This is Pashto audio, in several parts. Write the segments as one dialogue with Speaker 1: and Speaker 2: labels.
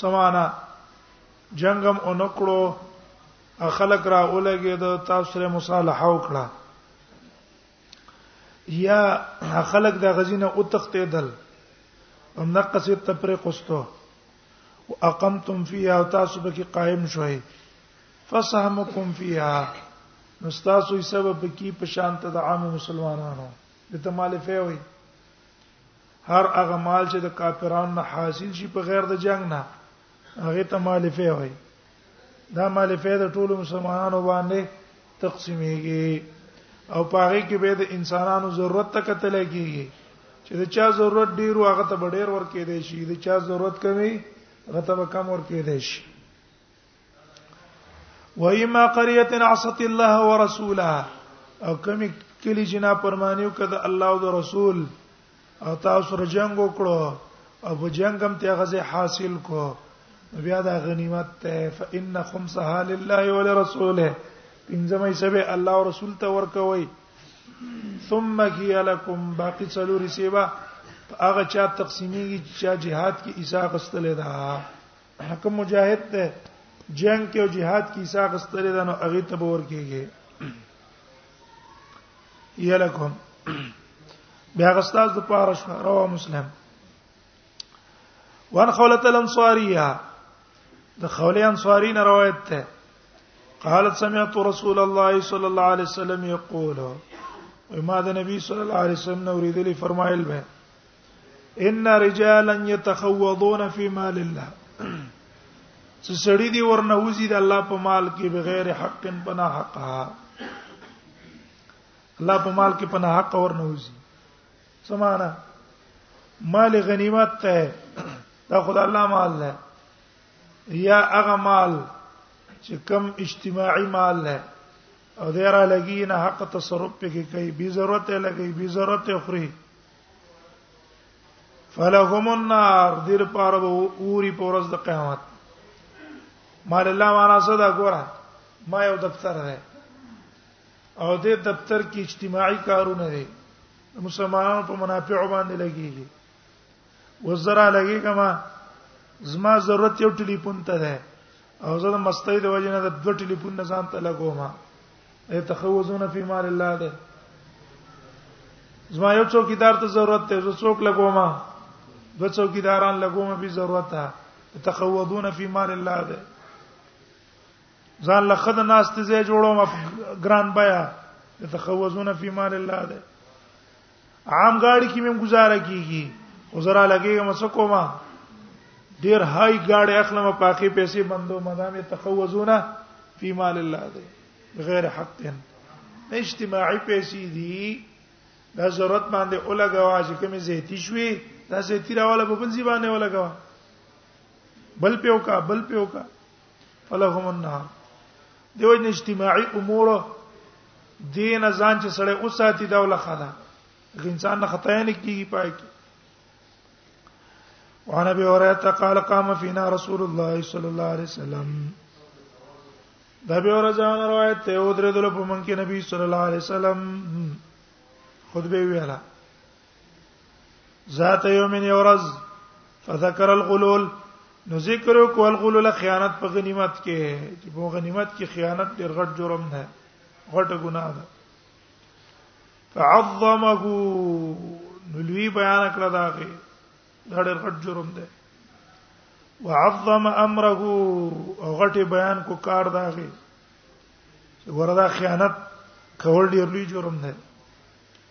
Speaker 1: سمانا جنگم اونکړو خلق را اولګي د تاسو سره مصالحه وکړه یا خلق د غزینه او تختیدل هم نقص تفریق واستو واقمتم فيها تاسو به کې قائم شوي فسهمكم فيها نو تاسو یې سبب کې په شان ته د عام مسلمانانو د تمالفه وي هر هغه مال چې د کافرانو نه حاصل شي په غیر د جنگ نه هغه ته مال فی وي دا مال فی د ټولو مسلمانانو باندې تقسیمېږي او پاره کې به د انسانانو ضرورت ته کتل کېږي چې د چا ضرورت ډیر او هغه ته ډیر ورکې دی شي د چا ضرورت کمی هغه ته کم ورکې دی شي وایما قريه عصت الله ورسوله او کمی کلی چې نه پرمانیو کده الله او د رسول او تاسو سره جنگ وکړو او په جنگ هم ته غزه حاصل کو بیا دا غنیمت ته فإن خمسها لله ولرسوله پنځمه سبه الله او رسول ته ورکوي ثم هي لكم باقي څلوري سیبا هغه چا تقسیمیږي چې جهاد کې ایسا غستلې ده حکم مجاهد ته جنگ کې او jihad کې حصہ غستره ده نو هغه ته باور کیږي یلکم بیا غستاز د پاره شو رواه مسلم وان خولت الانصاریه د خولې انصاری نه روایت ده قالت سمعت رسول الله صلى الله عليه وسلم يقول وما ده نبی صلی الله علیه وسلم نو ریدلی فرمایل به ان رجالا يتخوضون في مال الله چې سړی دی ورنه وزي د الله په مال کې بغیر حق پنا حق الله په مال کې پنا حق ورنه وزي سمانا مال غنیمت ته دا خدای الله مال ده یا هغه مال چې کم اجتماعي مال ده او دیره لګی نه حق تصرف پکې کوي بي ضرورت لګي بي ضرورت خوري فلهم النار دیر پار به اوري پورز د قیامت مال الله معنا صدا ګوره ما یو دفتر ده او دې دفتر کې اجتماعي کارونه دي مسلمانانو په منافع باندې لګيږي وزرا لګي کما زما ضرورت یو ټلیفون ته ده او زه د مستۍ د وجې نه د دوه ټلیفون نه ځان ته لګوم يتخوزون في مال الله ده زما یو څوکیدار ته ضرورت ته زه څوک لګوم دو څوکیداران لګوم به ضرورت ته تخوضون فی مال الله ده ځان له خد ناس ته زه جوړوم ګران بیا تخوضون فی مال الله ده عام ګاډي کې مم گزاره کیږي خو زرا لګي مې څه کومه ډیر های ګاډي اخلم پاکي پیسې بندو مدامه تخوزونه فی مال الله دی غیر حق دی اجتماعي پیسې دي دا ضرورت باندې اولګوا چې کومې زیتی شوي دا زیتی راواله په بل ځای باندې اولګوا بل پیوکا بل پیوکا فلهم النار دیو جن اجتماعي امور دین ځان چې سړی اوساتی دا ولا خدا انسان نه خطا نه کیږي پای کې وعن ابي هريره قال قام فينا رسول الله صلى الله عليه وسلم دا به ورځان روایت ته او درې دل په مونږ کې نبی صلی الله علیه وسلم خطبه ویلا ذات یوم یورز فذكر الغلول نو ذکر کو الغلول خیانت په غنیمت کې چې په غنیمت کې خیانت ډېر غټ جرم ده غټه ګناه ده فعظمه نلوی بیان کړه دا کې دا ډېر غټ جرم ده وعظم امره او غټ بیان کو کار دا کې وردا خیانت کول ډېر لوی جرم ده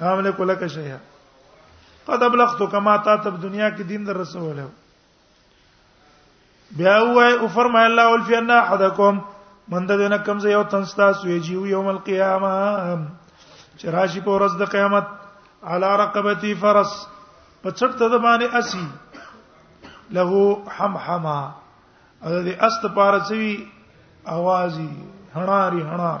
Speaker 1: حامل کوله کې شي قد ابلغت کما تا تب دنیا کې دین در رسوله بیا وای او فرمای الله ول فی ان احدکم من د دنیا کم زه یو تنستا سوی جیو یوم القیامه چې راشي په ورځ د قیامت علی رقبتی فرس په چټ ته د باندې اسی له حمحما او د است پارڅوي اوازي هناري هنار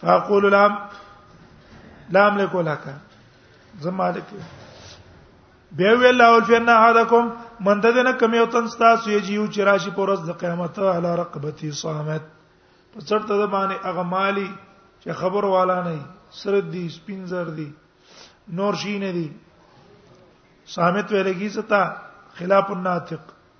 Speaker 1: فاقول لام لام له کولا کا زمالک به وی الله او فن احدکم من د نه کمی او تن تاسو یې جیو چې راشي پر ورځ د قیامت علی رقبتی صامت په څټ ته باندې هغه مالی چې خبر والا نه سر دی سپینزر دی نور شي نه دی صامت ویلګی ستا خلاف الناطق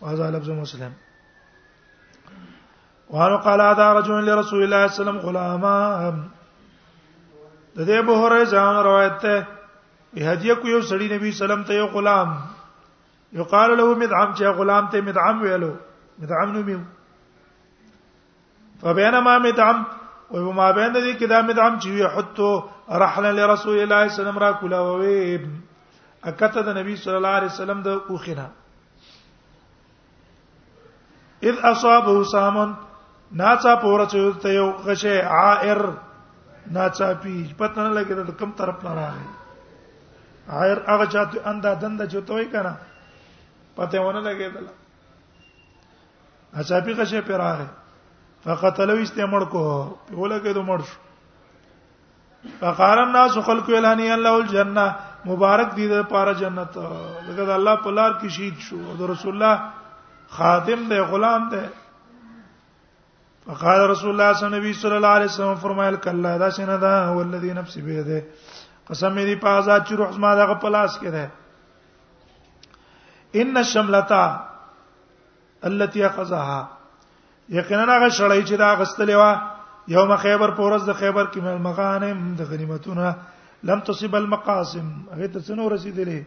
Speaker 1: وهذا لفظ مسلم وانه قال ادا رجل لرسول الله صلی الله علیه وسلم غلاما د دې ابو هريره ځان روایت ده به هدیه کو یو سړی نبی سلام ته یو غلام یقال له مدعم چې غلام ته مدعم ویلو مدعم نو میو فبينما مدعم او ما بین دې کې دا مدعم چې وي حتو رحل لرسول الله صلی الله علیه وسلم را کولا وې اکته د نبی صلی الله علیه وسلم د اوخنه اذ اصابه سامن ناڅا پور چې ته یو غشه عائر ناڅا پی پته نه لګی ته کم طرف نه راغی عائر هغه چاته اندا دند چې توي کنه پته ونه لګیدله اچاپی غشه پیراغه فقتلو استعمال کو په ولګه دو مړ شو فقال الناس خلق الهنی الله الجنه مبارک دي د پاره جنت لکه د الله په لار کې شهید شو او د رسول الله خادم دی غلام دی فقال رسول الله صلی الله علیه وسلم علیه وسلم فرمایل کله دا څنګه دا ولذي نفسي به ده قسم دې په آزاد چې روح زما دغه پلاس کې ده ان الشملتا التي اخذها یقینا هغه شړای چې دا غستلې وا یوم خیبر پورز د خیبر کې مل مغانم د غنیمتونه لم تصب المقاسم هغه ته څنو رسیدلې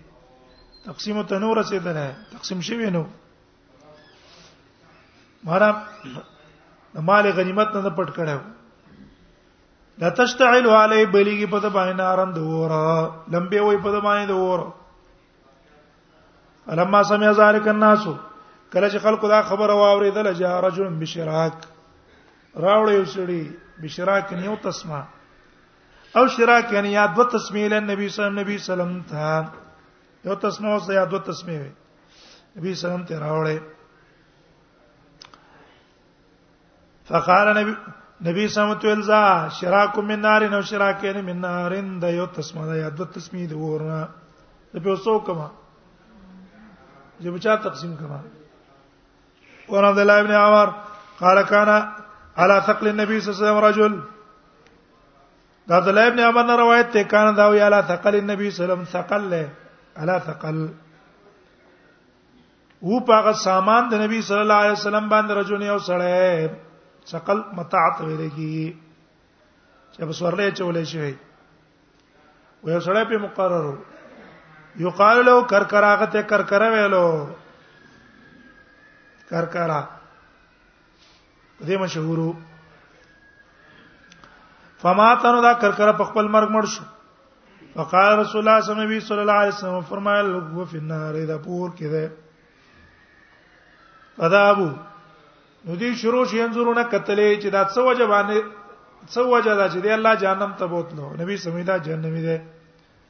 Speaker 1: تقسیم ته نو رسیدلې تقسیم شوی نو مارا مال غنیمت نه پټ کړو لا تشتعل علی بلیږي په د باندې نارند ور لمبه وای په د باندې د ور لما سمع ذلك الناس کله چې خلکو دا خبره واوریدل چې رجل بشراک راوړ یو سړي بشراک نیو تسمه او شراک یعنی یاد دو تسمیه له نبی صلی الله علیه وسلم ته یو تسمیه او یاد دو تسمیه وي نبی صلی الله علیه وسلم ته راوړې فقال نبی نبی سمت الزا شراک من نار نو شراکین من نارن د یو تسمه د یاد تسمی د ورنا د په وسو کما چې بچا تقسیم کما ور عبد الله ابن عمر قال كان على ثقل النبي صلى الله عليه وسلم رجل دا عبد الله ابن عمر روایت ته کان دا وی على ثقل النبي صلى الله عليه وسلم ثقل له على ثقل او پاغه سامان د نبی صلی الله علیه وسلم باندې رجونه یو سړی ثقل متاع ته ویل کیږي چې په سورلې چولې شي و یو سړی په مقررو یقال له کرکراغه ته کرکره ویلو کرکرا دې مشهورو فما تنو دا کرکره په خپل مرګ مړ شو فقال رسول الله صلی الله علیه وسلم الله علیه وسلم فرمایل هو فی النار اذا پور کې ده ادا ابو نو دې شروع شي انظرونه کتلې چې دا څه وجه باندې څه وجه دا چې دی الله جهنم ته بوتلو نبی سمیدا جهنمی ده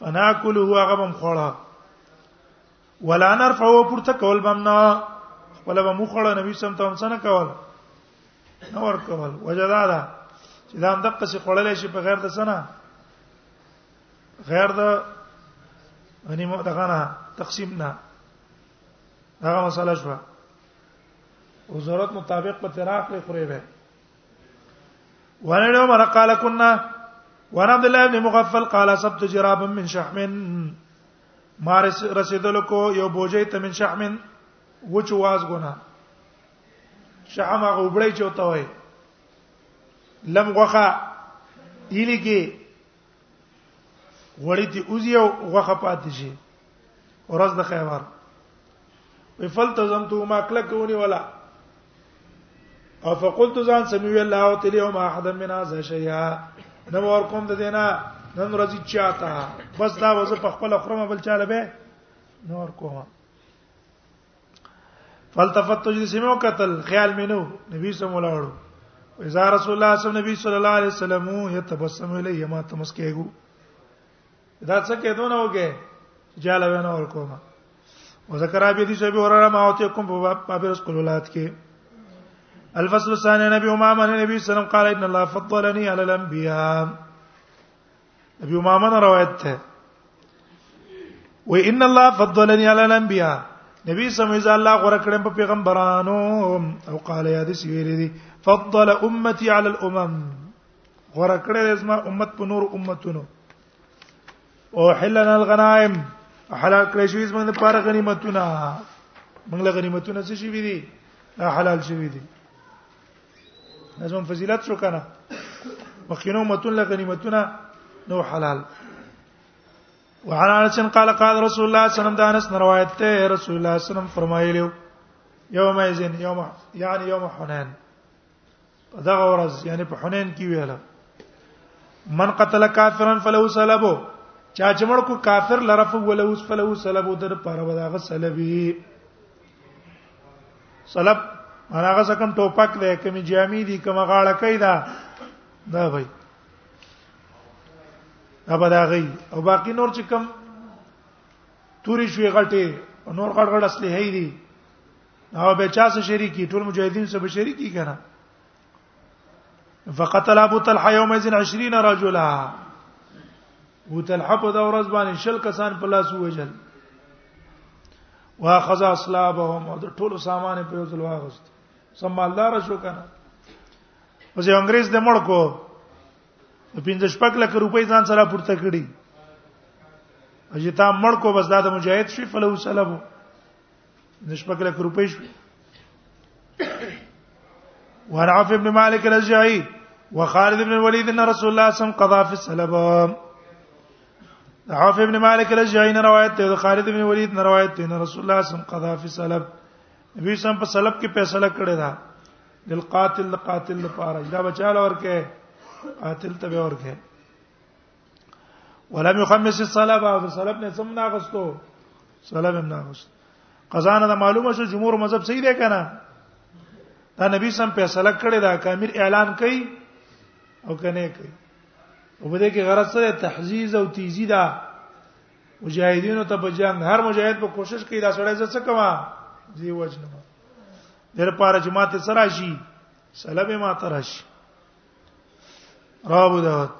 Speaker 1: فناكله هغه بم خوړه ولا نرفعه پورته کول بم نه ولا بم خوړه نبی سم ته هم څنګه کول نو ور کول وجدادا چې دا هم دقه څه خوړلې شي په غیر د سنه غیر د غنی مو دغه نه تقسیم نه هغه مسله شو او ضرورت مطابق په تراخ لري خوري به وعن عمر قال كنا وعن عبد الله بن مغفل قال سبت جرابا من شحم ما رسیدل کو یو بوجی ته من شحم وچ واز ګنا شحم هغه وبړی چوتا وای لم غخه یلی کې وړي ته اوزي او غوخه پاتې شي ورځ د خیبر وی فلتزمتو ما کلکونی ولا او فقلت ځان سمي الله او تلی او ما احد من هذا شيئا نو ور کوم د دینا نن ورځی چاته بس دا وځه په خپل خرمه بل چاله به نور کوه فلتفت جسمو قتل خیال مینو نبی صلی الله علیه وسلم اذا رسول الله صلی الله نبی صلی الله علیه وسلم یتبسم الیه ما تمسکیګو دا څه کې دونه وګه جاله ونه ور کومه وذكر ابي دي شبي ورا ما اوتي کوم په باب رسول الله کې الفصل الثاني نبي امام النبي صلى الله عليه وسلم قال ان الله فضلني على الانبياء ابي امامه نه روایت ده و ان الله فضلني على الانبياء نبی سم اذا الله غره کړم په پیغمبرانو او قال يا دي سویل دي فضل امتي على الامم غره کړل اسما امت په نور امتونو او حلنا الغنائم حلال کړی شوی زمونږ لپاره غنیمتونه موږ له غنیمتونه څه شي وی دي حلال شوی دي لازم فضیلت شو کنه مخینو متون له غنیمتونه نو حلال وعن انس قال قال رسول الله صلى الله عليه وسلم دا انس روایت ته رسول الله صلى الله عليه وسلم فرمایلی یوم ایزن یوم یعنی یوم حنین دا ورځ یعنی په حنین کې ویله من قتل کافرا فله سلبو چا چې مړ کو کافر لرف ولوس فله سلبو در پر وداغه سلبي سلب هغه زکم ټوپک دی کمی جامې دي کوم غاړه کوي دا دا وای دا به دا غي او باقی نور چې کم توري شوي غټي نور غټ غټ اصلي هي دي او به چا سره شریکی ټول مجاهدین سره شریکی کنا فقتل ابو طلحه يومئذ 20 رجلا او طلحه په دا ورځ باندې شل کسان په لاس ووجل واخذ اصلابهم او د ټولو سامان په یو ځل واغست سمالدار شو کنه اوس یو انګريز د مړ کو په 15 شپږ لک روپۍ ځان سره پورته کړی اجه تا مړ کو بس دا د مجاهد شي فلو سلبو نشپک لک روپې شو ورعف ابن مالک الرجعي وخالد ابن الوليد ان رسول الله صلى الله عليه وسلم قضى في السلب عوف ابن مالک الرجعي نه روایت ده خالد ابن الوليد نه روایت ده رسول الله صلى الله عليه وسلم قضى في السلب نبی سم په سلب کې فیصله کړې ده دل قاتل قاتل لپاره دا بچاله ورکه قاتل ته ورکه ولم يخمس الصلاه بعد سلب نه سم ناغستو سلب نه ناغست قضا نه معلومه شو جمهور مذهب صحیح دی کنه دا نبی سم فیصله کړی دا کامیر اعلان کړي او کنه کړي او بده کې غرض سره تحزیز او تیزی دا مجاهدینو ته په جنگ هر مجاهد په کوشش کوي دا سړی زڅ کما دی وجنه در پاره جماعت سره شي سلب ما ترش رواه ابو داود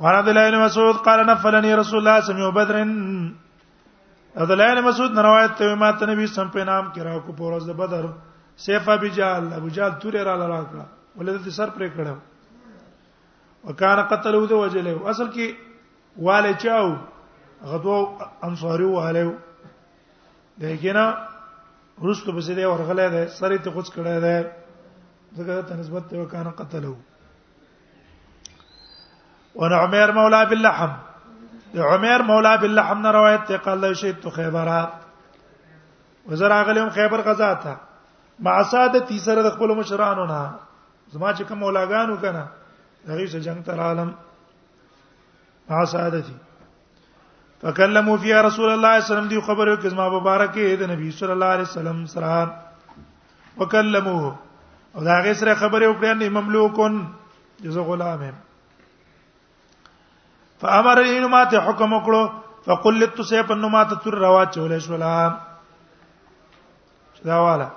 Speaker 1: وعن عبد الله بن مسعود قال نفلني رسول الله صلى الله عليه وسلم بدر عبد الله بن مسعود نے روایت ته ما ته نبی سم په نام کې راکو په ورځ د بدر سیف ابي جال ابو جال تورې را لرا کړه ولې سر پرې کړه وکانه قتلو د وجلو اصل کې والے چاو غدو انصاری والے دغه نه رستو په دې ورغله ده سره ته کوڅ کړه ده دغه ته نسبت ته وکانه قتلو ون عمر مولا باللحم عمر مولا باللحم نه روایت ته قال شهید تو خیبرات وزر اغلم خیبر غزا ته مع ساده تی سره د خپل مشرانو نه زما چې کوم مولاګانو کنه هغه څه جنگ تر عالم ها سعادتي فکلمو فی رسول الله صلی الله علیه وسلم دی خبر وکړ ما مبارک د نبی صلی الله علیه وسلم سره وکلمو او دا غي سره خبر وکړ نه مملوکون جزو غلام هم فامر الهینو ما ته حکم وکړو فقل لت سیف انه ما ته تر روا چول شولا دا والا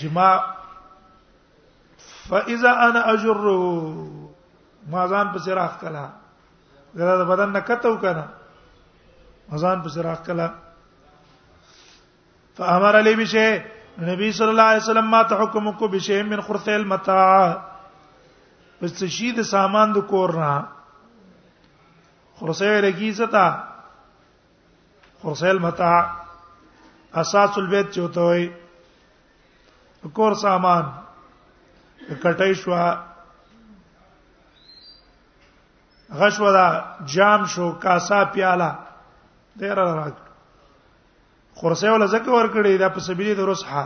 Speaker 1: جما فاذا انا اجره ما ځان په سراخ کلا غره د بدن نه کته وکنه ما ځان په سراخ کلا فامر علی بشه نبی صلی الله علیه وسلم ما ته حکم کو بشه من خرث المتاع پس شي د سامان د کور نه خرسه لګی زتا خرسه المتاع اساس البيت چوتوي کور سامان کټای شو غشوا دا جام شو کاسا پیاله ډیر راک خرسه ولا زکه ور کړی دا په سبیل د رسحه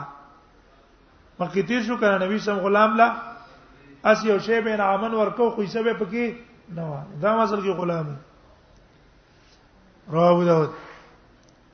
Speaker 1: مخکې تیر شو کنه نبی سم غلام لا اس یو شی بین عامن ورکو خو یې سبب پکې نه و دا مسل کې غلام رواه داود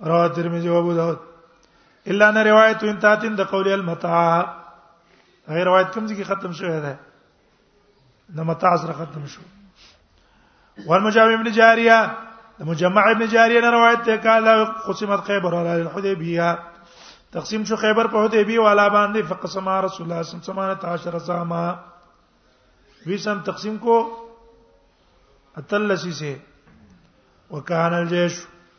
Speaker 1: رواه ترمذی او ابو داود الا ان روایت ان تاتین د قول المتاع غیر روایت کوم ځکه ختم شوی دی د متاع سره ختم شو والمجامع ابن جاریه د مجمع ابن جاریه نه روایت ته کاله قسمت خیبر علی الحدیبیه تقسیم شو خیبر په حدیبیه والا باندې فقسم رسول الله صلی الله علیه وسلم 18 سما ویسم تقسیم کو اتلسی سے وکانه الجيش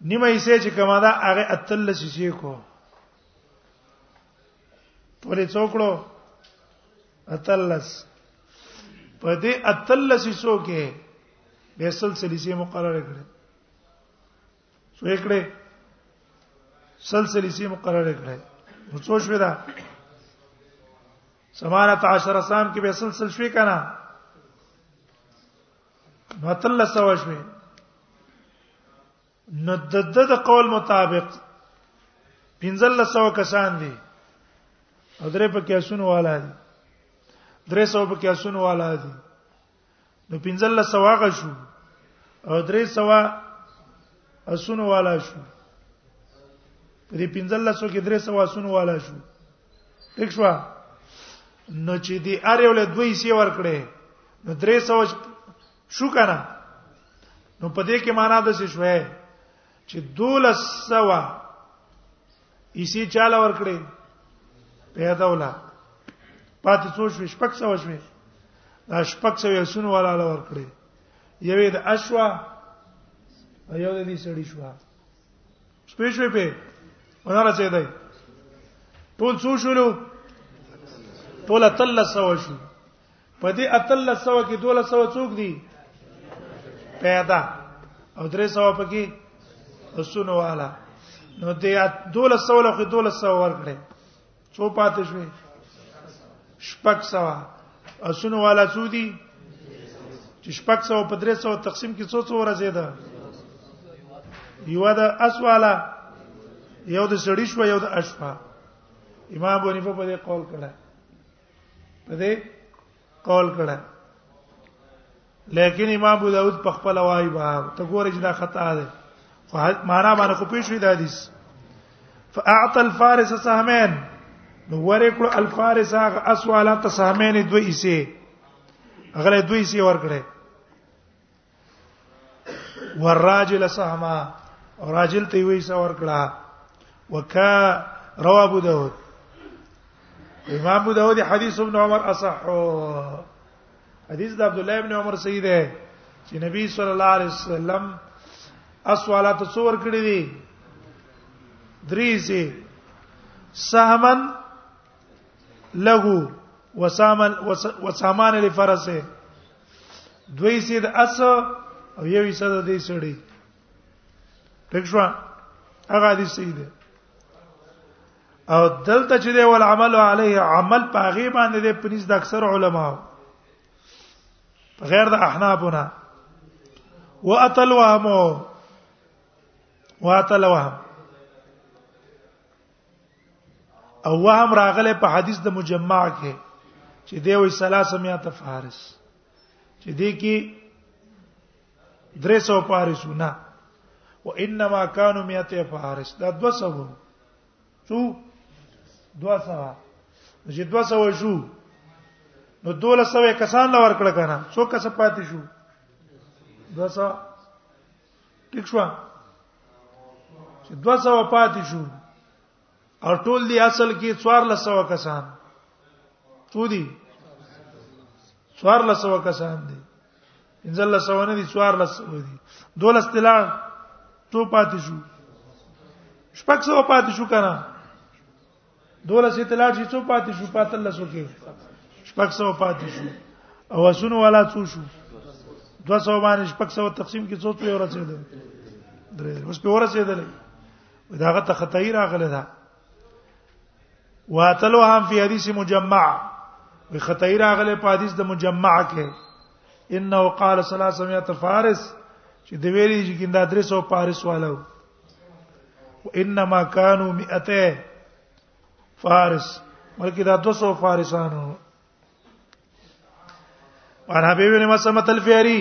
Speaker 1: نیمه یې سې چې کما دا هغه اتل شي کو پورې څوکړو اتلس په دې اتلس شو کې به سلسله سي مقرر کړي سو کړي سلسله سي مقرر کړي نو څو شو دا سمانه 10 سام کې به سلسله شوي کنه نو تل سوا شوي نو د د قول مطابق پنځل سو کسان دي او درې په کیسونو والا دي درې سو په کیسونو والا دي نو پنځل سو هغه شو او درې سو اسونو والا شو په دې پنځل سو کې درې سو اسونو والا شو دښوا نو چې دی ار یو له دوی سی ور کړې نو درې سو شو کنه نو په دې کې معنا د څه شوې چې دولس سوا اسی چاله ور کړې پیدا ولا پاتې څو شو شپږ سو شوې دا شپږ سو یې سن ولا ور کړې یوې د اشوا یو د دې سړی شو سپېښوي په ونه رسیدای ټول څو شولو ټول تل سو شو په دې اتل سو کې دول سو څوک دي پیدا او درې سو پکې وسونه والا نو دې دول سو له دول سو ورکړي څو پاتې شوې شپږ سوا اسونه والا څو دي چې شپږ سوا په درې سوا تقسیم کې څو څو ورځې ده یو د اسواله یو د سړی شو یو د اشفا امام بنیفه په دې قول کړه په دې قول کړه لیکن امام ابو داود په خپل وای با ته ګورې چې دا خطا ده خو معنا باندې خو پیښ وی دا حدیث فاعطى الفارس سهمين نو ورکړو الفارس هغه اسواله ته سهمين دوی سي هغه دوی سي ورکړي والراجل سهما او راجل ته وی سور کړه وکا رواه ابو داود امام ابو داود حدیث ابن عمر اصح حدیث د عبد الله ابن عمر صحیح ده چې نبی صلی الله علیه وسلم اسوالات څور کړی دي درې سي سهمن له وسامن وسامان لفرسه دوی سي د اس او یو یې سره دې سړی پښوا هغه دې سي دې او دلته چې دی ول عمل علیه عمل په غي باندې د پنځ د اکثر علما غیر د احنابونه واتل وهم واتل وهم او وهم راغله په حدیث د مجمع کې چې دی وی ثلاثه میا تفارس چې دی کې درې سو پارسونه وانما كانوا 200 فارس دا 200 شو 200 چې 200 شو نو 1200 کسان لور کړ کنه څو کس پاتې شو 200 ټیک شو چې 200 پاتې شو او ټول دی اصل کې 1400 کسان څو دي 1400 کسان دي انزل له سونه دي 1400 دي دوله استلان څو پاتې شو شپږ سو پاتې شو کنه دوله سي تلاړ شي څو پاتې شو پاتل لسو کې شپږ سو پاتې شو او اسونو والا څو شو 200 باندې شپږ سو تقسیم کې څو څو ورسېدل درې اوس په ورسېدل داغه ته خطای راغله ده واتلو هم په حدیث مجمع وی خطای راغله په حدیث د مجمع کې انه قال 300 فارس چې د ویری چې ګنده 300 فارس والو وانما كانوا 200 فارس بلکې دا 200 فارسانو وعن حبيب بن مسلمة الفياري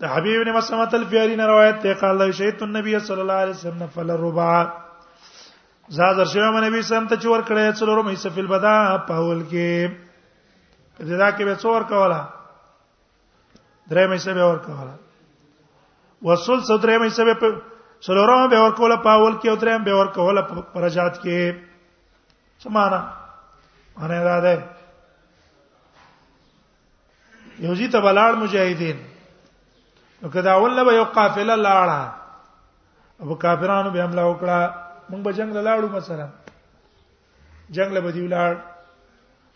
Speaker 1: ده حبيب بن مسلمة الفياري نه روایت ته قال له شهید النبي صلى الله عليه وسلم فل الربع زادر شوه من نبی سم ته چور کړه څلورم حصہ فل بدا پاول کې دا کې به څور کولا درې مې سبه ورکوله وصل صدرې مې سبه په سلورم به ورکوله په اول کې او درې به ورکوله په پرجات کې سمانا معنی دا ده یوزی ته بلاړ مجاهدین نو کدا اول له یو قافله لاړه ابو کافرانو به حمله وکړه موږ به جنگ لاړو مثلا جنگ له بدی ولاړ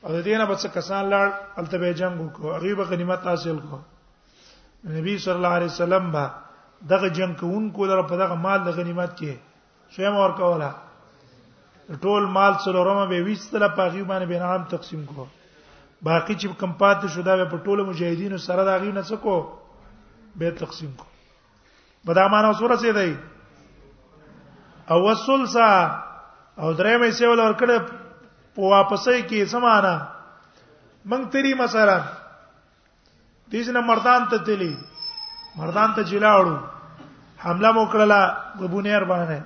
Speaker 1: او د دینه بچ کسان لاړ الته به جنگ وکړو هغه به غنیمت حاصل کو نبی صلی الله علیه وسلم با دغه جنگ کوونکو لپاره په دغه مال د غنیمت کې سویم اور کوله ټول مال څلورمه به ویستله پاغي باندې به نام تقسیم کو باقی چې کم پاتې شو دا په ټولو مجاهدینو سره دا غي نه څکو به تقسیم کو په دا معنی سره څه دی او وسلسا او درې مې څه ول ورکړه په واپسې کې سمانا من تری مسره دیزنه مردان ته تلی مردان ته جلاړو حمله مو کړله په بونیر باندې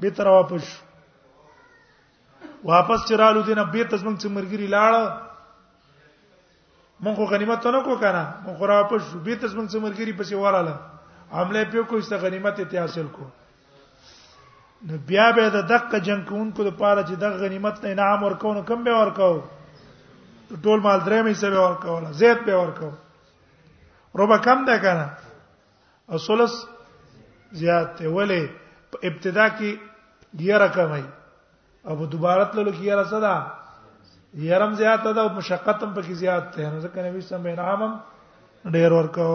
Speaker 1: به تر واپس واپس چرالو دینه به تاسو موږ څمرګری لاړ مونږ خو غنیمت نه کو کنه مونږ خو راپس شو به تاسو مونږ سمرګری پسې وراله عمله په کوی څه غنیمت ته حاصل کو نو بیا به د دقه جنگ کوونکو د پاره چې د غنیمت نه انعام ورکونه کم به ورکاو ټول مال درې مې سبه ورکاو زیات به ورکاو روبه کم ده کنه او ثلث زیات دی ولې په ابتدا کې یره کمای او په دوباره تللو کې یره صدا یرم زیات ده او مشقت هم پکې زیات ده نو ځکه نبی سم بین عامم ډیر ورکو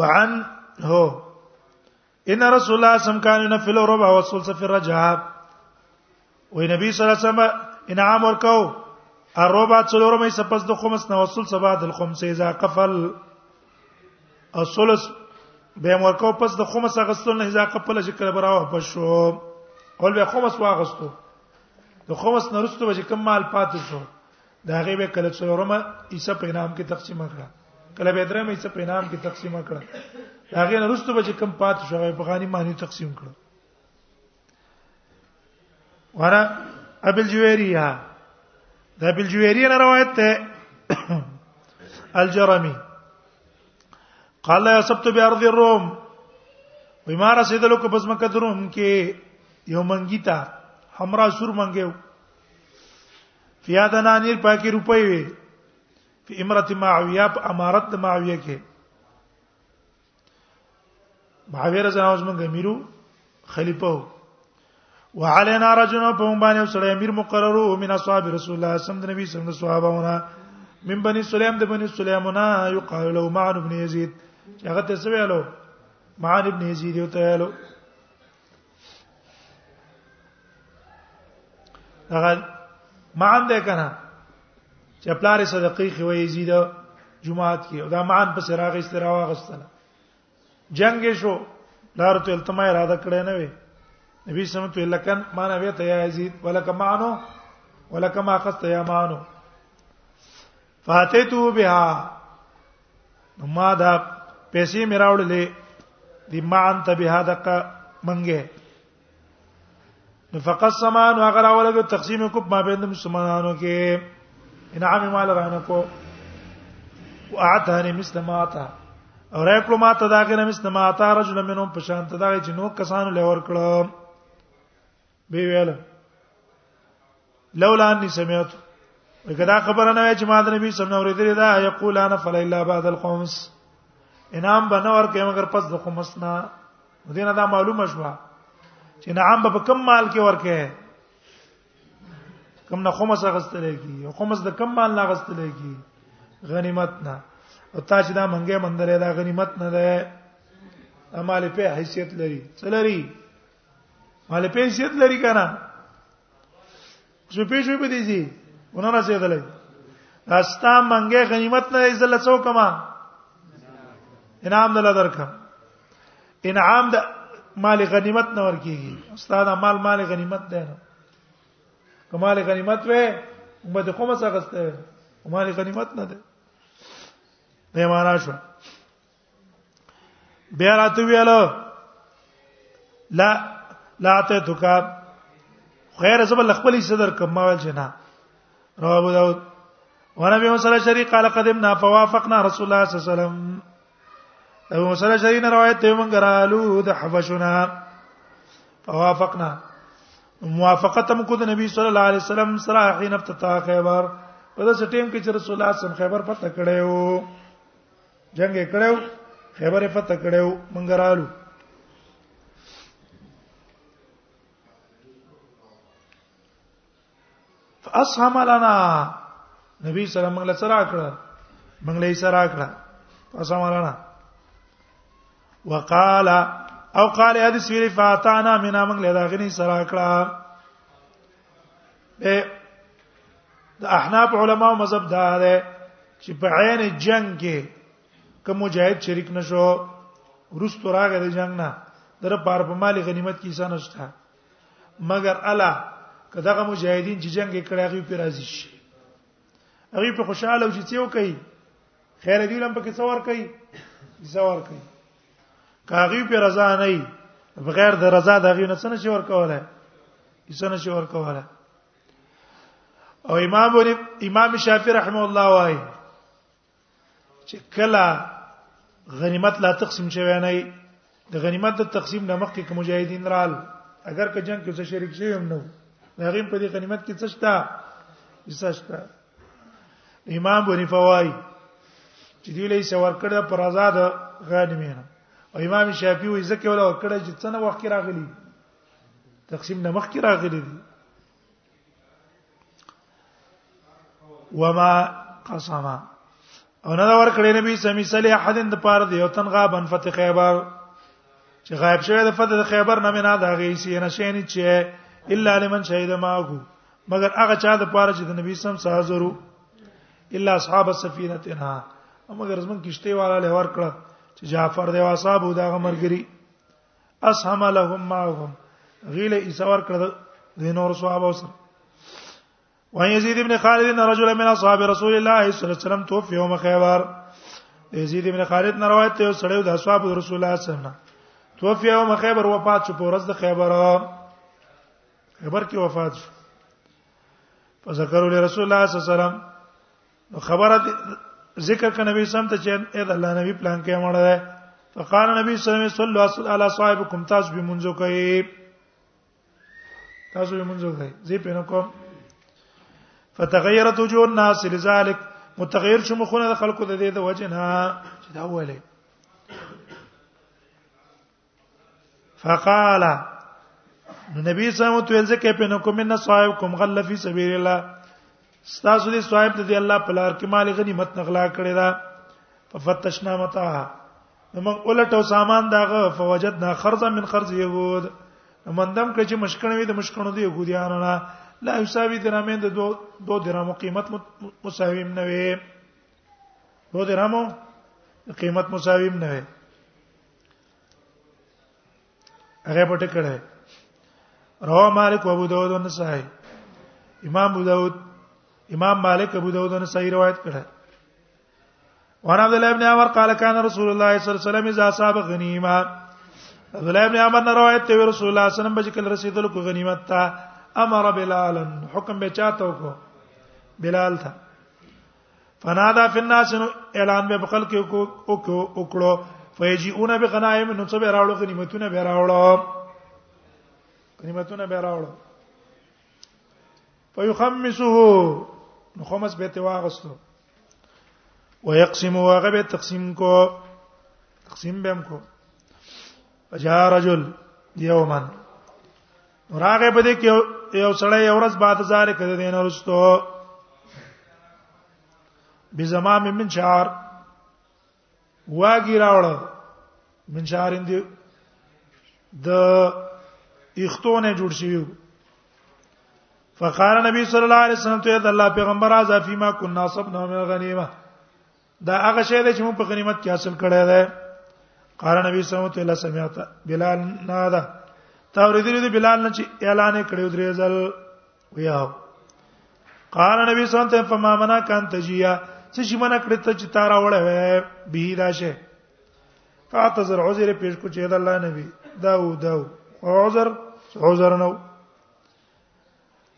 Speaker 1: وعن هو ان رسول الله سم کان ينفل ربع والثلث في الرجعه و نبی صلی الله علیه وسلم انعام ورکاو الربع څلور مې سپس د خمس نو وصل سباد الخمس اذا قفل الثلث به ورکاو پس د خمس غسل نه اذا قفل چې کله براو پښو اول به خمس واغستو د خمس نرستو به کوم مال پاتې شو دا غي به کله څلورمه عیسی په نام کې تقسیم کړه کله به درمه عیسی په نام کې تقسیم کړه دا غي نه رسټو به چې کم پات شو په غانی معنی تقسیم کړه ورا ابل جويريه دا ابل جويريه نه روایت ته الجرمي قال لا يصبت بارض الروم وما رسیدلو کو پس مکه دروم کې یو منګی تا همرا سور منګیو فیا دنانیر پاکي روپي وي په امرته معاویه په امارت د معاویه کې معاویه رضی الله عنه امیرو خلیفہ وعلينا رجل په باندې سره امیر مقررو من اصحاب رسول الله صلی الله علیه وسلم د نبی صلی الله علیه وسلم صحابهونه من بني سليم د بني سليمونه يقال له معن ابن يزيد هغه ته سویلو معن ابن يزيد یو ته یلو هغه مان ده کنه چې پلار صدقې خوي یزید جمعات کې دا مان په سراغ استراوا غستله جنگ شو لار ته التما اراده کړې نه وي نبی سمت لکن مان وی ته یا یزید ولک مانو ولک ما قست یا مانو فاتتو بها ما دا پیسې مې راوړلې دي ما انت بها دقه منګه فقط سمان هغه راولګو تقسیم کو ما بین مسلمانانو کې انعام مال رانه کو واعتني مثل ما اتا او راکلو ما ته داګه نه مثل ما اتا رجل منهم پشان ته داګه چې نو کسانو لور کړو به ویل لولا اني سمعت وکدا خبره نه چې ما د نبی صلی الله علیه وسلم دا یقول انا فلا الا بعد الخمس انعام به نه ورکه مگر پس د خمس نه دینه دا معلومه شوه چې انعام به کم مال کې ورکه کم نه خمس غستل کی او خمس د کم مال نه غستل کی غنیمت نه او تا چې دا منګه مندره دا غنیمت نه ده امال په حیثیت لري څلري مال پیسې لري کنه څه پیسې به دي زی ونه رسیدلې راستا منګه غنیمت نه عزت لڅو کما انعام دل درکم انعام د مال غنیمت نه ورکیږي استاد مال مال غنیمت ده نه کمال غنیمت وې امت قوم څخه غسته مال غنیمت نه ده نه معنا شو بیا راته ویل لا لا ته توکا خیر زبل خپل صدر کوم ما ویل چې نه رواه ابو داود ونبي مسلم شری قال قدمنا فوافقنا رسول الله صلی الله علیه وسلم ابو مسلم شری نه روایت ته مونږ رالو د حبشنا فوافقنا موافقت هم کو د نبی صلی الله علیه وسلم سره حين افتتاح خیبر په داسې ټیم کې چې رسول الله صلی الله علیه وسلم خیبر فتح کړی وو جنگ کړو خیبر فتح کړو منګرالو فاسهم لنا نبی صلی الله علیه وسلم سره کړ منګلې سره کړ فاسهم لنا وقال او قال حدیث ویری فاتانا منا منګلې دا غنی سره کړ به د احناف علما او مذهب دا ده چې په عین جنگ کې کوم مجاهد شریک نشو ورستو راغی د جنگ نه در پار په مال غنیمت کې څه نشته مګر الا کداغه مجاهدین چې جنگ کړي هغه په راضي شي هغه په خوشاله او چې څه وکړي خیر دی لم پکې څور کوي څور کوي کاغي پر رضا نه بغیر د رضا د غي نه څه نشي ورکوله څه نشي ورکوله او امام ور امام شافعي رحم الله وايي چې کله غنیمت لا تقسیم شوی نه د غنیمت د تقسیم د مخکې کوم مجاهدین رال اگر که جنگ کې څه شریک شي هم نو هغه په دې غنیمت کې څه شته څه شته امام بني فوای چې دی لې سور کړه پر آزاد غانمینه او امام شافعي وایي ځکه ولا ور کړه چې څنګه وخت راغلی تقسیم نه مخکې راغلی دی وما قسم او نه ور کړی نبی سمي صلی احد د پاره دی او تن غابن فتح خیبر چې غائب شوی د فتح خیبر نه نه دا غي سي نه شي نه چې الا لمن شهید ماغو مگر هغه چا د پاره چې د نبی سم سره حاضرو الا اصحاب السفينه تنها مگر زمون کشته والا له ور کړه چې جعفر دی واصحاب دا غمرګری اسهم لهم ماغم غیله ایسور کړه د نور صحابه سره وان يزيد ابن خالد ان رجل من اصحاب رسول الله صلى الله عليه وسلم توفي يوم خيبر يزيد ابن خالد نه روایت ته سړیو د اصحاب رسول الله صلی الله علیه وسلم توفي يوم خيبر وفات شو په ورځ د خیبر خیبر کې وفات شو فذكروا لرسول الله صلى الله عليه وسلم نو خبره ذکر ک نبی سم ته چین اې د الله نبی پلان کې مړ ده فقال نبی صلی الله علیه وسلم صلی الله علیه وسلم صاحبکم تاسو به منځو کوي تاسو یې منځو غي زی په نکو فتغیرت وجوه الناس لذلك متغیر شو مخونه د خلکو د دې د وجنه چې دا وله فقال نبی صلی الله علیه وسلم ځکه په نکو من صاحب کوم غل فی سبیل الله استاسو دې صاحب دې الله په لار کې مال غنیمت نغلا کړی دا ففتشنا متاها نو موږ ولټو سامان داغه فوجدنا خرزا من خرز يهود مندم کړ چې مشکڼه وي د مشکڼو د يهوديانو نه لا یساوی درامین د دو دو درامو قیمت مساویم نه وي دو درامو قیمت مساویم نه وي هغه پټ کړه رواه مالک ابو داود او نسائی امام ابو داود امام مالک ابو داود او نسائی روایت کړه ورا عبد الله ابن عمر قال كان رسول الله صلى الله عليه وسلم اذا اصاب غنيمه عبد الله ابن عمر نه روایت ته رسول الله صلی الله علیه وسلم به کله رسیدل کو غنیمت ته امر بلال حکم به چاته کو بلال تھا فنادا فی الناس اعلان به خلق کو او کو وکړو فیجئون بغنائم نو څه به راوړو غنیمتونه به راوړو غنیمتونه به راوړو فیخمسه نو خمس به تواغستو ويقسم واغه به تقسیم کو تقسیم به هم کو فجاء رجل یوما راغه په دې کې یو سړی یو ورځ بعد زار کړه دین ورستو بزمام من شعر واګی راوړ من شهرین دی د اختونه جوړ شوی فقال نبی صلی الله علیه وسلم ته د الله پیغمبر از فیما کنا صبنا من غنیمه دا هغه شی دی چې موږ په غنیمت کې حاصل کړی دی قال نبی صلی الله علیه وسلم سمعت بلال نادا تا ورېدلې د بلال نه چې اعلان کړو درې ځل ویا قال نبی صلی الله علیه وسلم فما منا کان تجیا څه شي منا کړی ته چې تارا وړه وې به دا شه فاعتذر عذر پیش کو چې دا الله نبی داو داو عذر عذر نو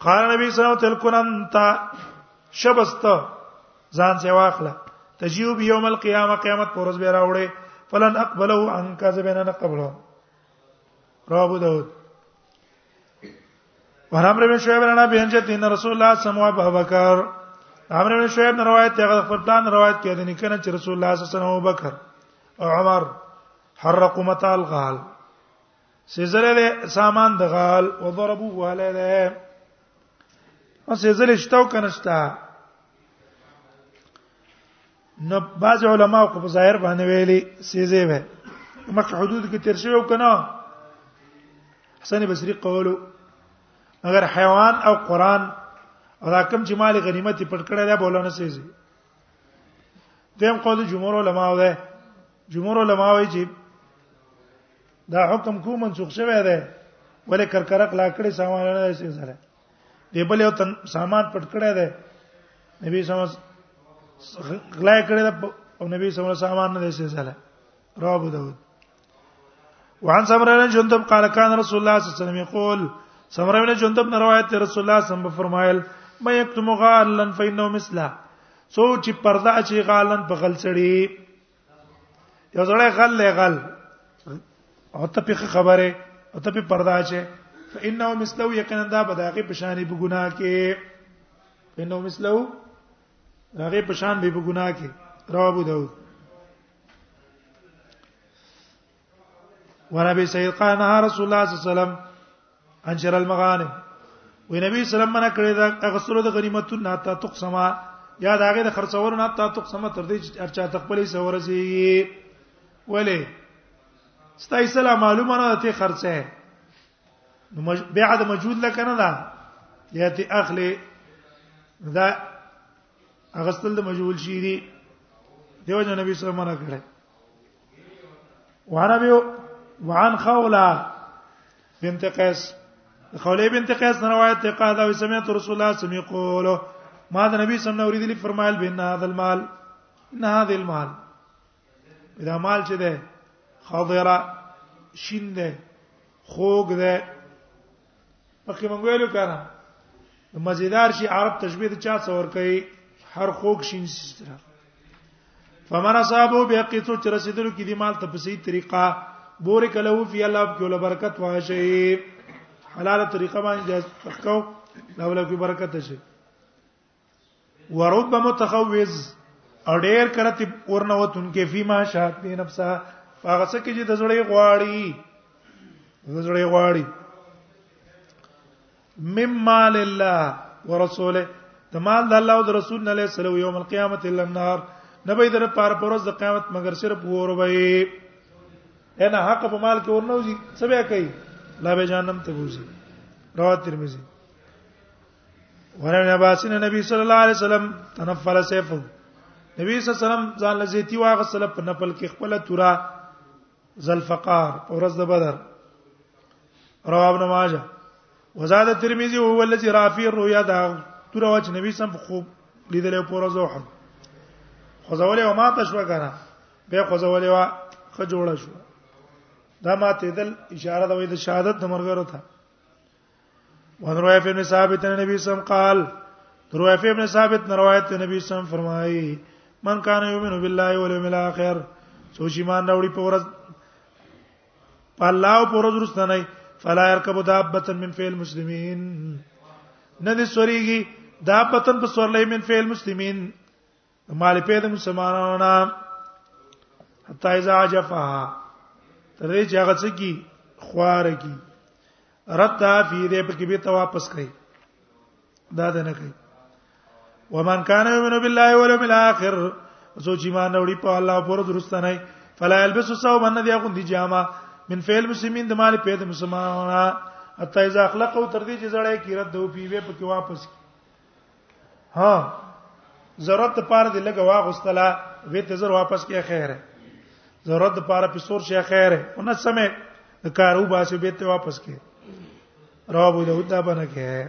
Speaker 1: قال نبی صلی الله علیه وسلم تلکون انت شبست ځان سي واخله تجیو به یوم القیامه قیامت پر ورځ به راوړې فلن اقبله عنك زبنا نقبله رواه ابو داود ورام ربن شعیب رنا بهنجه تین رسول الله صلی الله علیه وبکر امر بن شعیب نه روایت دی هغه خپل پلان روایت کړي نه کنه چې رسول الله صلی الله علیه وسلم ابوبکر او عمر حرقوا متاع الغال سیزره له سامان د غال او ضربوه وهله ده او سیزره شتاو کنه شتا نو بعض علما خو په ظاهر باندې ویلي سیزه وي مخ حدود کې تیر شوی کنه حسن بصری قولو مگر حیوان او قران او دا کوم چې مال غنیمت پټ کړی دا بولونه سیزه دیم قول جمهور علما وایي جمهور علما وایي چې دا حکم کو منسوخ شوی دی ولې کرکرک لا کړی سامان نه شي سره دی بل یو تن سامان پټ کړی دی نبی صلی الله علیه وسلم غلای کړی دی او نبی صلی الله علیه وسلم سامان نه دی سره رواه ابو داود وعن سمره بن جندب قال كان رسول الله صلى الله عليه وسلم يقول سمره بن جندب نے روایت ہے رسول الله صلی الله علیه وسلم فرمایل ما یکتم غالن فینه مثلا سوچ پردا چې غالن په غلسړي یو ځړې غل له غل او ته په خبره او ته په پردا چې فإنه مثله یقینا دا بداغه پشانې په ګناه کې فإنه مثله هغه پشان به په ګناه کې رواه ابو داود ورابي سيد قال نهى رسول الله صلى الله عليه وسلم عن شر المغانم وی نبی سلام منع کړی دا اغسلو د غنیمتو نه تا تقسمه یا دا غیر خرڅور نه تا تقسمه تر دې چې ارچا تخپلې سورځي ولې ستای سلام معلومه نه ته خرڅه نو بیا د موجود لکه نه دا یا ته اخلي دا اغسل د مجهول شي دي دیو جن نبی سلام منع کړی وانا به وعن خوله بنت قیس خوله بنت قیس روایت ته قال او سمعت رسول الله سمي قول ما د نبی صلی الله علیه وسلم فرمایل بین هذا المال ان هذا المال دا مال چې ده خضره شین ده خوګ ده مخکې مونږ ویلو کنه مزیدار شي عرب تشبیه چا څور کوي هر خوک شین سره فمن اصابو به قصو چې رسیدلو کې دی مال ته په صحیح طریقه بورک له فی الله په کوله برکت واشي حلاله طریقه باندې ځکاو له له برکت شي ورب متخوز او ډیر کرتی ورنه وتون کې فيما شات به نفسه هغه څه کې چې د زړې غواړي د زړې غواړي مم مال الله ورسوله د مال د الله او د رسول نه له سلو یوم القیامت الا النار نبی در پار پروز د قیامت مگر صرف ور وي انا حق په مال کې ورنوځي سبیا کوي لا به جهنم ته ګوزي رواه ترمذی ورنه باسن نبی صلی الله علیه وسلم تنفل سیفه نبی صلی الله علیه وسلم ځان لزیتی واغ سره په نفل کې خپل تورا ذلفقار اورز د بدر رواه ابن ماجه وزاد الترمذي هو الذي رافي الرؤيا دا تور واچ نبی سم خوب لیدل په ورځ وحد خزولې او ما تشو کنه به خزولې وا خ جوړ شو دا ما ته دل اشاره د وې د شهادت د مرګرو ته ونروي ابن ثابت نبی سم قال روي ابن ثابت روایت نبی سم فرمایي من کان یؤمن بالله والیوم الاخر سو چې مان راوړي په ورځ په الله او په ورځ رسنه فلا يركب دابه من فعل المسلمين نه دي سوريږي دابه په سورلې من فعل المسلمين مال په دې مسلمانانو نه حتا اذا جفها تر دې چې هغه څه کی خوار کی رد فی دې په کې به ته واپس کړي دا ده نه کوي ومن کان یؤمن بالله واليوم الاخر سوچ ایمان وروړي په الله او پر درستنه فلا يلبس ثوبا ندی اخون دی جامه من فعل مسلمین د مال په د مسلمانانو حتی اذا اخلقوا تر دې چې زړې کی رد او پیوه په کې واپس کی ها ضرورت د پاره دی لګه واغستلا وې ته زر واپس کې خیره ضرورت د پاره په سور شي خیره اون سمې د کارو باسي به ته واپس کې رواه ابو داود دا باندې کې